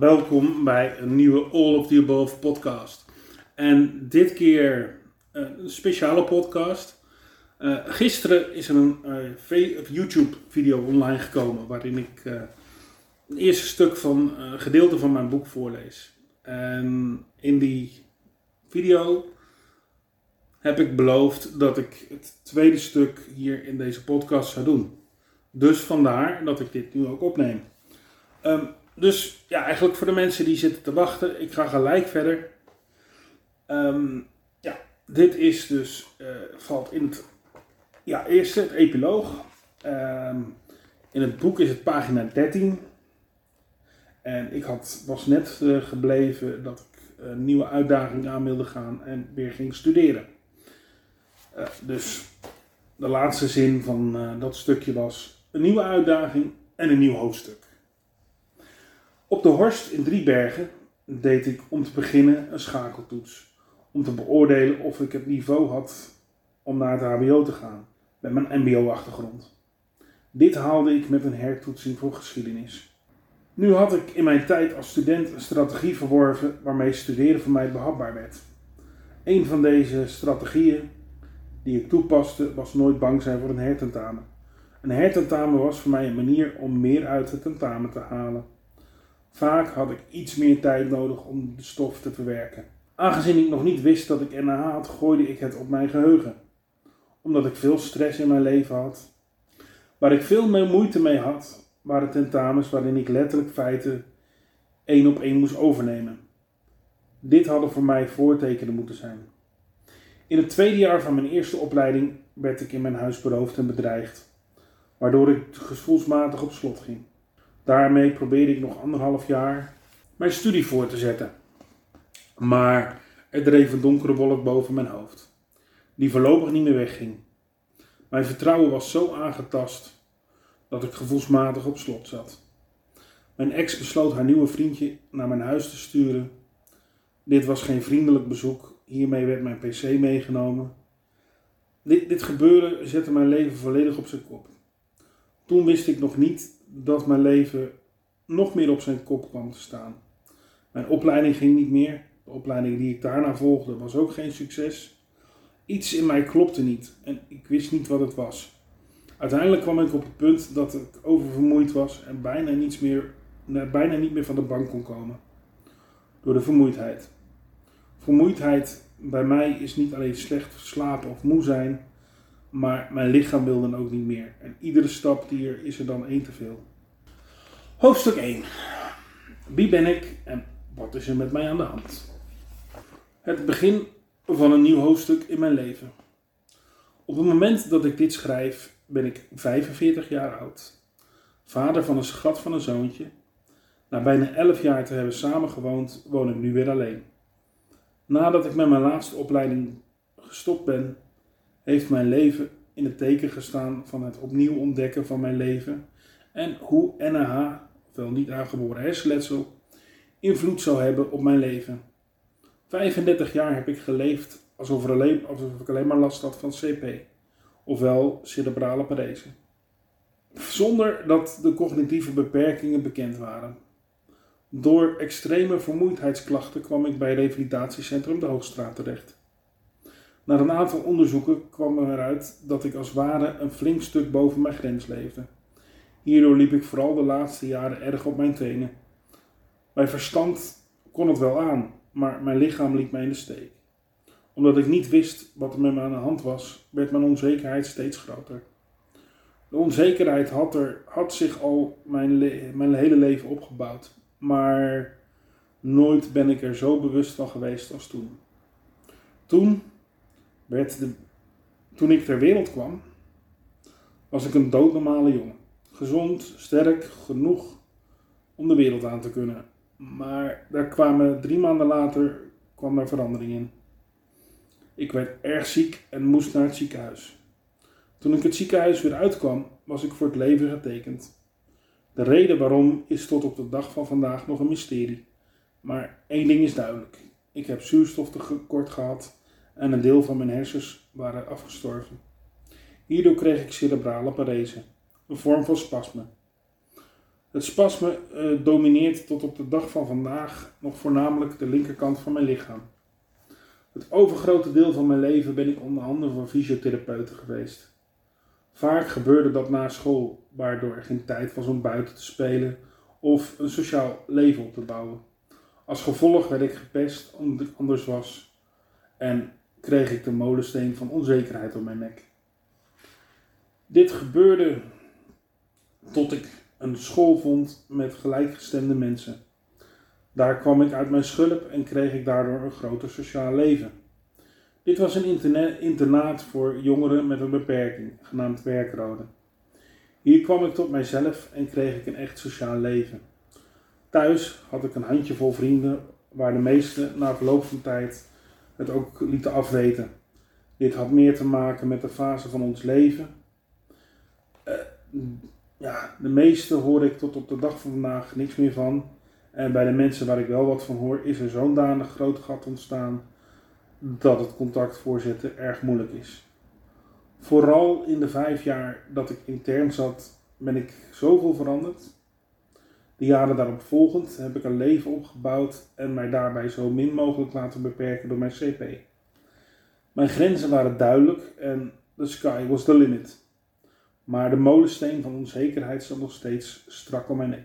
welkom bij een nieuwe All of the Above podcast. En dit keer een speciale podcast. Uh, gisteren is er een uh, YouTube video online gekomen waarin ik een eerste stuk van een gedeelte van mijn boek voorlees. En in die video heb ik beloofd dat ik het tweede stuk hier in deze podcast zou doen. Dus vandaar dat ik dit nu ook opneem. Um, dus ja, eigenlijk voor de mensen die zitten te wachten, ik ga gelijk verder. Um, ja, dit is dus, uh, valt in het, ja, eerste, het epiloog. Um, in het boek is het pagina 13. En ik had, was net uh, gebleven dat ik een nieuwe uitdaging aan wilde gaan en weer ging studeren. Uh, dus de laatste zin van dat stukje was een nieuwe uitdaging en een nieuw hoofdstuk. Op de Horst in Driebergen deed ik om te beginnen een schakeltoets. Om te beoordelen of ik het niveau had om naar het HBO te gaan, met mijn MBO-achtergrond. Dit haalde ik met een hertoetsing voor geschiedenis. Nu had ik in mijn tijd als student een strategie verworven waarmee studeren voor mij behapbaar werd. Een van deze strategieën die ik toepaste was nooit bang zijn voor een hertentamen. Een hertentamen was voor mij een manier om meer uit het tentamen te halen. Vaak had ik iets meer tijd nodig om de stof te verwerken. Aangezien ik nog niet wist dat ik NAH had, gooide ik het op mijn geheugen. Omdat ik veel stress in mijn leven had. Waar ik veel meer moeite mee had, waren tentamens waarin ik letterlijk feiten één op één moest overnemen. Dit hadden voor mij voortekenen moeten zijn. In het tweede jaar van mijn eerste opleiding werd ik in mijn huis beroofd en bedreigd, waardoor ik gevoelsmatig op slot ging. Daarmee probeerde ik nog anderhalf jaar mijn studie voor te zetten. Maar er dreef een donkere wolk boven mijn hoofd, die voorlopig niet meer wegging. Mijn vertrouwen was zo aangetast dat ik gevoelsmatig op slot zat. Mijn ex besloot haar nieuwe vriendje naar mijn huis te sturen. Dit was geen vriendelijk bezoek, hiermee werd mijn pc meegenomen. Dit, dit gebeuren zette mijn leven volledig op zijn kop. Toen wist ik nog niet dat mijn leven nog meer op zijn kop kwam te staan. Mijn opleiding ging niet meer. De opleiding die ik daarna volgde was ook geen succes. Iets in mij klopte niet en ik wist niet wat het was. Uiteindelijk kwam ik op het punt dat ik oververmoeid was en bijna, niets meer, bijna niet meer van de bank kon komen. Door de vermoeidheid. Vermoeidheid bij mij is niet alleen slecht slapen of moe zijn, maar mijn lichaam wil dan ook niet meer. En iedere stap die er is er dan één te veel. Hoofdstuk 1. Wie ben ik en wat is er met mij aan de hand? Het begin van een nieuw hoofdstuk in mijn leven. Op het moment dat ik dit schrijf ben ik 45 jaar oud. Vader van een schat van een zoontje. Na bijna 11 jaar te hebben samengewoond, woon ik nu weer alleen. Nadat ik met mijn laatste opleiding gestopt ben, heeft mijn leven in het teken gestaan van het opnieuw ontdekken van mijn leven en hoe NAH, ofwel niet aangeboren hersenletsel, invloed zou hebben op mijn leven. 35 jaar heb ik geleefd alsof, er alleen, ik alleen maar last had van CP, ofwel cerebrale parese. Zonder dat de cognitieve beperkingen bekend waren. Door extreme vermoeidheidsklachten kwam ik bij revalidatiecentrum de Hoogstraat terecht. Na een aantal onderzoeken kwam eruit dat ik als ware een flink stuk boven mijn grens leefde. Hierdoor liep ik vooral de laatste jaren erg op mijn tenen. Mijn verstand kon het wel aan, maar mijn lichaam liet mij in de steek. Omdat ik niet wist wat er met me aan de hand was, werd mijn onzekerheid steeds groter. De onzekerheid had, er, had zich al mijn, mijn hele leven opgebouwd, maar nooit ben ik er zo bewust van geweest als toen. Toen toen ik ter wereld kwam, was ik een doodnormale jongen. Gezond, sterk, genoeg om de wereld aan te kunnen. Maar daar kwamen drie maanden later kwam daar verandering in. Ik werd erg ziek en moest naar het ziekenhuis. Toen ik het ziekenhuis weer uitkwam, was ik voor het leven getekend. De reden waarom is tot op de dag van vandaag nog een mysterie. Maar één ding is duidelijk: ik heb zuurstoftekort gehad en een deel van mijn hersens waren afgestorven. Hierdoor kreeg ik cerebrale parese, een vorm van spasme. Het spasme uh, domineert tot op de dag van vandaag nog voornamelijk de linkerkant van mijn lichaam. Het overgrote deel van mijn leven ben ik onder handen van fysiotherapeuten geweest. Vaak gebeurde dat na school, waardoor er geen tijd was om buiten te spelen of een sociaal leven op te bouwen. Als gevolg werd ik gepest omdat ik anders was en kreeg ik de molensteen van onzekerheid op mijn nek. Dit gebeurde tot ik een school vond met gelijkgestemde mensen. Daar kwam ik uit mijn schulp en kreeg ik daardoor een groter sociaal leven. Dit was een internaat voor jongeren met een beperking, genaamd Werkrode. Hier kwam ik tot mijzelf en kreeg ik een echt sociaal leven. Thuis had ik een handjevol vrienden, waar de meesten na verloop van tijd het ook lieten afweten. Dit had meer te maken met de fase van ons leven. Uh, ja, de meeste hoor ik tot op de dag van vandaag niks meer van. En bij de mensen waar ik wel wat van hoor, is er zo'n danig groot gat ontstaan dat het contact voorzetten erg moeilijk is. Vooral in de vijf jaar dat ik intern zat, ben ik zoveel veranderd. De jaren daarop volgend heb ik een leven opgebouwd en mij daarbij zo min mogelijk laten beperken door mijn CP. Mijn grenzen waren duidelijk en the sky was the limit. Maar de molensteen van onzekerheid zat nog steeds strak om mijn nek.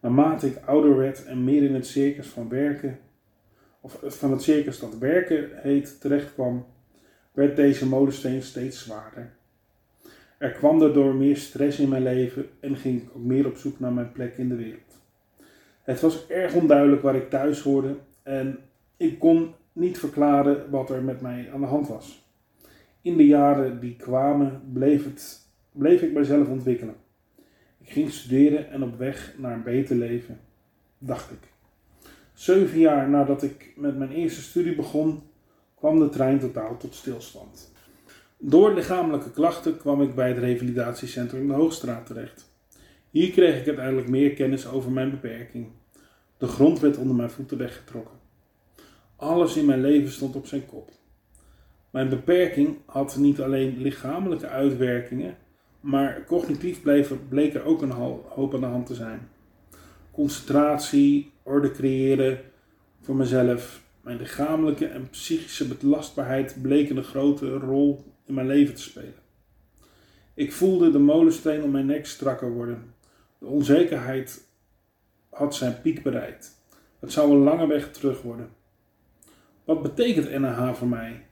Naarmate ik ouder werd en meer in het circus van werken, of van het circus dat werken heet, terechtkwam, werd deze molensteen steeds zwaarder. Er kwam daardoor meer stress in mijn leven en ging ik ook meer op zoek naar mijn plek in de wereld. Het was erg onduidelijk waar ik thuis hoorde en ik kon niet verklaren wat er met mij aan de hand was. In de jaren die kwamen bleef, het, bleef ik mijzelf ontwikkelen. Ik ging studeren en op weg naar een beter leven, dacht ik. Zeven jaar nadat ik met mijn eerste studie begon, kwam de trein totaal tot stilstand. Door lichamelijke klachten kwam ik bij het revalidatiecentrum de Hoogstraat terecht. Hier kreeg ik uiteindelijk meer kennis over mijn beperking. De grond werd onder mijn voeten weggetrokken. Alles in mijn leven stond op zijn kop. Mijn beperking had niet alleen lichamelijke uitwerkingen, maar cognitief bleek er ook een hoop aan de hand te zijn. Concentratie, orde creëren voor mezelf, mijn lichamelijke en psychische belastbaarheid bleken een grote rol in mijn leven te spelen. Ik voelde de molensteen om mijn nek strakker worden. De onzekerheid had zijn piek bereikt. Het zou een lange weg terug worden. Wat betekent NAH voor mij?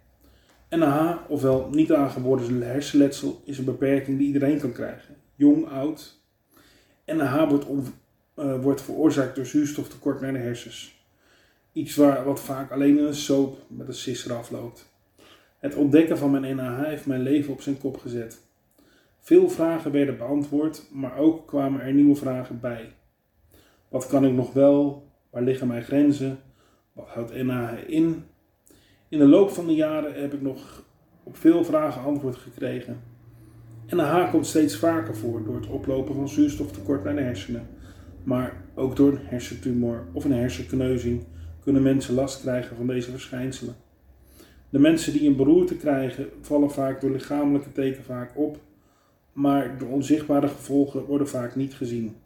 NAH, ofwel niet aangeboren hersenletsel, is een beperking die iedereen kan krijgen. Jong, oud. NAH wordt, uh, wordt veroorzaakt door zuurstoftekort naar de hersens. Iets waar, wat vaak alleen in een soap met een sisser afloopt. Het ontdekken van mijn NAH heeft mijn leven op zijn kop gezet. Veel vragen werden beantwoord, maar ook kwamen er nieuwe vragen bij. Wat kan ik nog wel? Waar liggen mijn grenzen? Wat houdt NAH in? In de loop van de jaren heb ik nog op veel vragen antwoord gekregen. NAH komt steeds vaker voor door het oplopen van zuurstoftekort naar de hersenen. Maar ook door een hersentumor of een hersenkneuzing kunnen mensen last krijgen van deze verschijnselen. De mensen die een beroerte krijgen vallen vaak door lichamelijke teken vaak op, maar de onzichtbare gevolgen worden vaak niet gezien,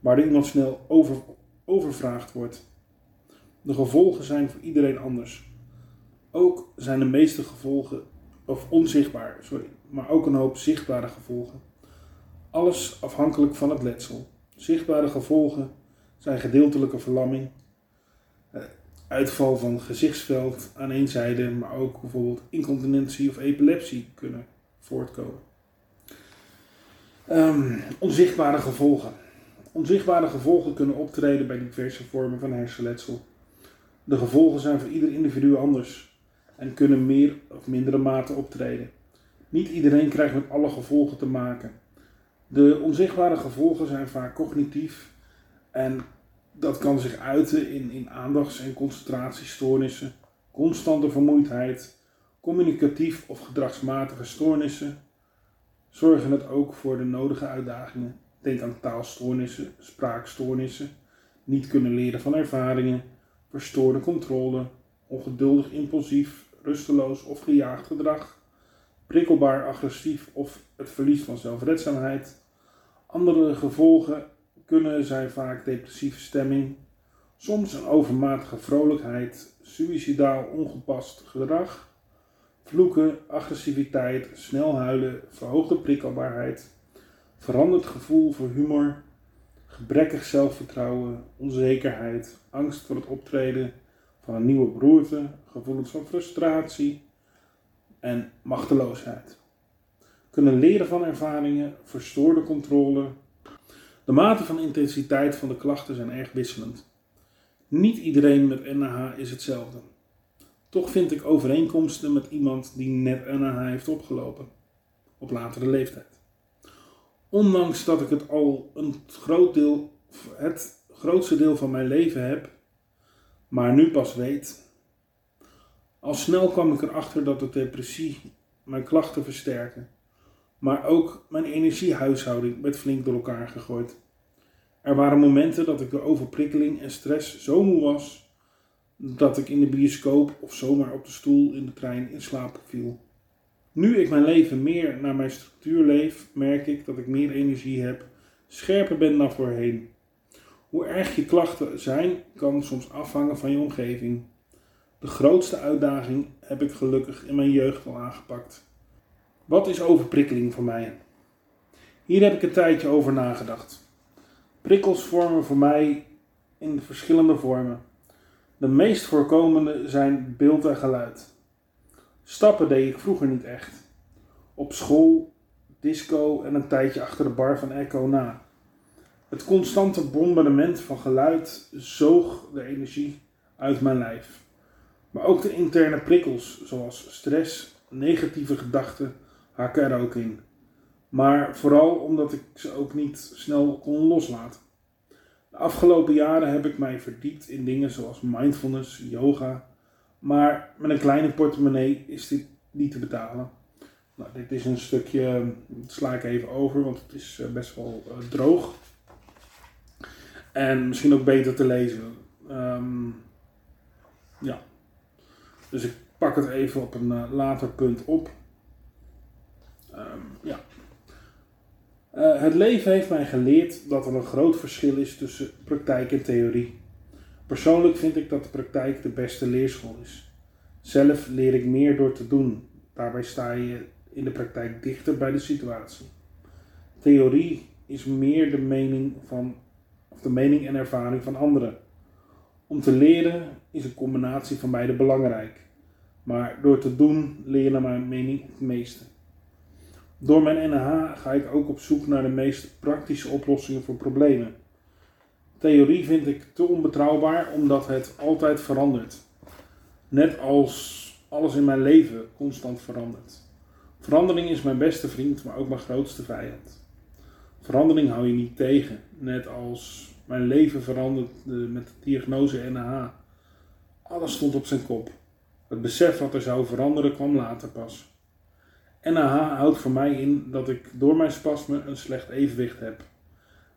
waardoor iemand snel over, overvraagd wordt. De gevolgen zijn voor iedereen anders. Ook zijn de meeste gevolgen, of onzichtbaar, sorry, maar ook een hoop zichtbare gevolgen. Alles afhankelijk van het letsel. Zichtbare gevolgen zijn gedeeltelijke verlamming, eh, uitval van gezichtsveld aan één zijde, maar ook bijvoorbeeld incontinentie of epilepsie kunnen voortkomen. Um, onzichtbare gevolgen. Onzichtbare gevolgen kunnen optreden bij diverse vormen van hersenletsel. De gevolgen zijn voor ieder individu anders en kunnen meer of mindere mate optreden. Niet iedereen krijgt met alle gevolgen te maken. De onzichtbare gevolgen zijn vaak cognitief en dat kan zich uiten in, in aandachts- en concentratiestoornissen, constante vermoeidheid, communicatief of gedragsmatige stoornissen. Zorgen het ook voor de nodige uitdagingen. Denk aan taalstoornissen, spraakstoornissen, niet kunnen leren van ervaringen, verstoorde controle, ongeduldig impulsief, rusteloos of gejaagd gedrag, prikkelbaar agressief of het verlies van zelfredzaamheid. Andere gevolgen kunnen zijn vaak depressieve stemming, soms een overmatige vrolijkheid, suicidaal ongepast gedrag, vloeken, agressiviteit, snel huilen, verhoogde prikkelbaarheid, veranderd gevoel voor humor, gebrekkig zelfvertrouwen, onzekerheid, angst voor het optreden van een nieuwe beroerte, gevoelens van frustratie en machteloosheid. Kunnen leren van ervaringen, verstoorde controle. De mate van intensiteit van de klachten zijn erg wisselend. Niet iedereen met NAH is hetzelfde. Toch vind ik overeenkomsten met iemand die net NAH heeft opgelopen, op latere leeftijd. Ondanks dat ik het al een groot deel, het grootste deel van mijn leven heb, maar nu pas weet. Al snel kwam ik erachter dat de depressie mijn klachten versterken, maar ook mijn energiehuishouding werd flink door elkaar gegooid. Er waren momenten dat ik door overprikkeling en stress zo moe was dat ik in de bioscoop of zomaar op de stoel in de trein in slaap viel. Nu ik mijn leven meer naar mijn structuur leef, merk ik dat ik meer energie heb, scherper ben dan voorheen. Hoe erg je klachten zijn, kan soms afhangen van je omgeving. De grootste uitdaging heb ik gelukkig in mijn jeugd al aangepakt. Wat is overprikkeling voor mij? Hier heb ik een tijdje over nagedacht. Prikkels vormen voor mij in verschillende vormen. De meest voorkomende zijn beeld en geluid. Stappen deed ik vroeger niet echt. Op school, disco en een tijdje achter de bar van Echo na. Het constante bombardement van geluid zoog de energie uit mijn lijf. Maar ook de interne prikkels, zoals stress, negatieve gedachten, haken er ook in. Maar vooral omdat ik ze ook niet snel kon loslaten. De afgelopen jaren heb ik mij verdiept in dingen zoals mindfulness, yoga. Maar met een kleine portemonnee is dit niet te betalen. Nou, dit is een stukje, dat sla ik even over, want het is eh, best wel uh, droog. En misschien ook beter te lezen. Ehm, ja. Dus ik pak het even op een uh, later punt op. Um, ja. Uh, het leven heeft mij geleerd dat er een groot verschil is tussen praktijk en theorie. Persoonlijk vind ik dat de praktijk de beste leerschool is. Zelf leer ik meer door te doen. Daarbij sta je in de praktijk dichter bij de situatie. Theorie is meer de mening van of de mening en ervaring van anderen. Om te leren is een combinatie van beide belangrijk, maar door te doen leer je naar mijn mening het meeste. Door mijn NH ga ik ook op zoek naar de meest praktische oplossingen voor problemen. Theorie vind ik te onbetrouwbaar omdat het altijd verandert. Net als alles in mijn leven constant verandert. Verandering is mijn beste vriend, maar ook mijn grootste vijand. Verandering hou je niet tegen, net als mijn leven veranderde met de diagnose NAH. Alles stond op zijn kop. Het besef wat er zou veranderen kwam later pas. NAH houdt voor mij in dat ik door mijn spasme een slecht evenwicht heb.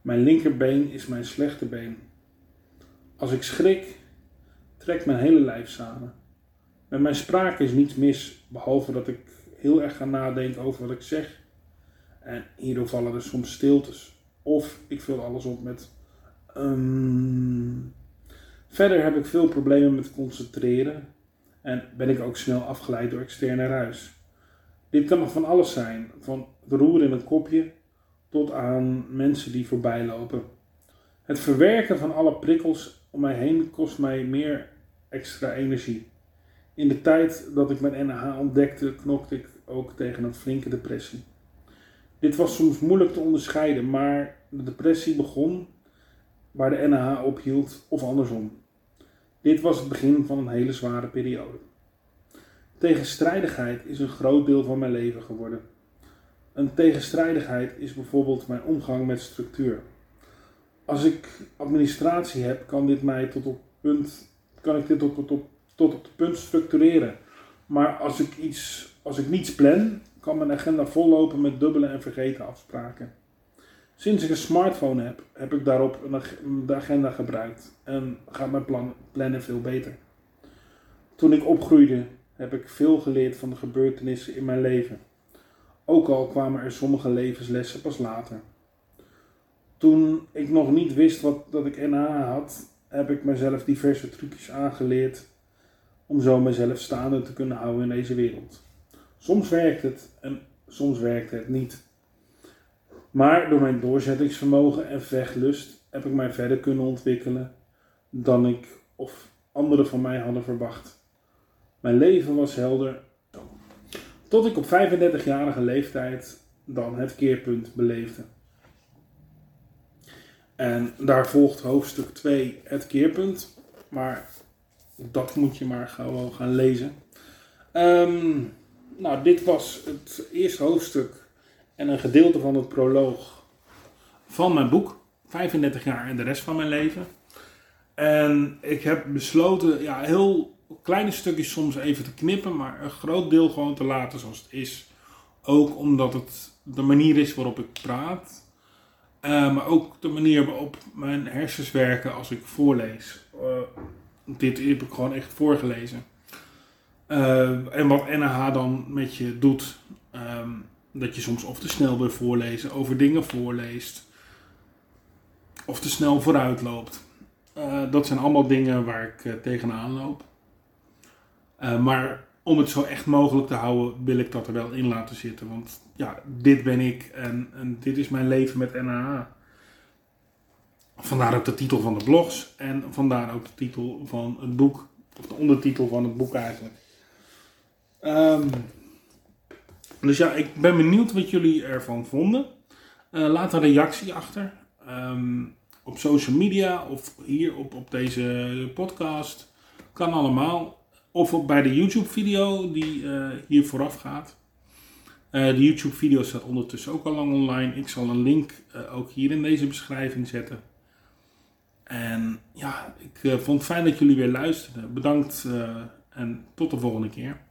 Mijn linkerbeen is mijn slechte been. Als ik schrik, trekt mijn hele lijf samen. Met mijn spraak is niets mis, behalve dat ik heel erg ga nadenken over wat ik zeg. En hierdoor vallen er soms stiltes. Of ik vul alles op met Um, verder heb ik veel problemen met concentreren en ben ik ook snel afgeleid door externe ruis. Dit kan nog van alles zijn, van roer in een kopje tot aan mensen die voorbij lopen. Het verwerken van alle prikkels om mij heen kost mij meer extra energie. In de tijd dat ik mijn NH ontdekte, knokte ik ook tegen een flinke depressie. Dit was soms moeilijk te onderscheiden, maar de depressie begon waar de NH ophield of andersom. Dit was het begin van een hele zware periode. Tegenstrijdigheid is een groot deel van mijn leven geworden. Een tegenstrijdigheid is bijvoorbeeld mijn omgang met structuur. Als ik administratie heb, kan, dit mij tot op punt, kan ik dit tot, tot, tot, op punt structureren. Maar als ik, iets, als ik niets plan, kan mijn agenda vollopen met dubbele en vergeten afspraken. Sinds ik een smartphone heb, heb ik daarop de agenda gebruikt en gaat mijn plan, plannen veel beter. Toen ik opgroeide, heb ik veel geleerd van de gebeurtenissen in mijn leven. Ook al kwamen er sommige levenslessen pas later. Toen ik nog niet wist wat, dat ik NA had, heb ik mezelf diverse trucjes aangeleerd om zo mezelf staande te kunnen houden in deze wereld. Soms werkt het en soms werkt het niet. Maar door mijn doorzettingsvermogen en vechtlust heb ik mij verder kunnen ontwikkelen dan ik of anderen van mij hadden verwacht. Mijn leven was helder. Tot ik op 35-jarige leeftijd dan het keerpunt beleefde. En daar volgt hoofdstuk 2 het keerpunt. Maar dat moet je maar gewoon gaan lezen. Ehm, nou, dit was het eerste hoofdstuk en een gedeelte van het proloog van mijn boek. 35 jaar en de rest van mijn leven. En ik heb besloten, ja, heel kleine stukjes soms even te knippen, maar een groot deel gewoon te laten zoals het is. Ook omdat het de manier is waarop ik praat. Uh, maar ook de manier waarop mijn hersens werken als ik voorlees. Uh, dit heb ik gewoon echt voorgelezen. Uh, en wat NH dan met je doet. Um, dat je soms of te snel wil voorlezen, over dingen voorleest. Of te snel vooruit loopt. dat zijn allemaal dingen waar ik tegenaan loop. Maar om het zo echt mogelijk te houden, wil ik dat er wel in laten zitten. Want ja, dit ben ik en, en dit is mijn leven met NAH. Vandaar ook de titel van de blogs en vandaar ook de titel van het boek, of de ondertitel van het boek eigenlijk. Um, dus ja, ik ben benieuwd wat jullie ervan vonden. Uh, laat een reactie achter. Um, op social media of hier op, op deze podcast. Kan allemaal. Of bij de YouTube video die uh, hier vooraf gaat. Uh, de YouTube video staat ondertussen ook al lang online. Ik zal een link ook hier in deze beschrijving zetten. En ja, ik vond het fijn dat jullie weer luisterden. Bedankt en tot de volgende keer.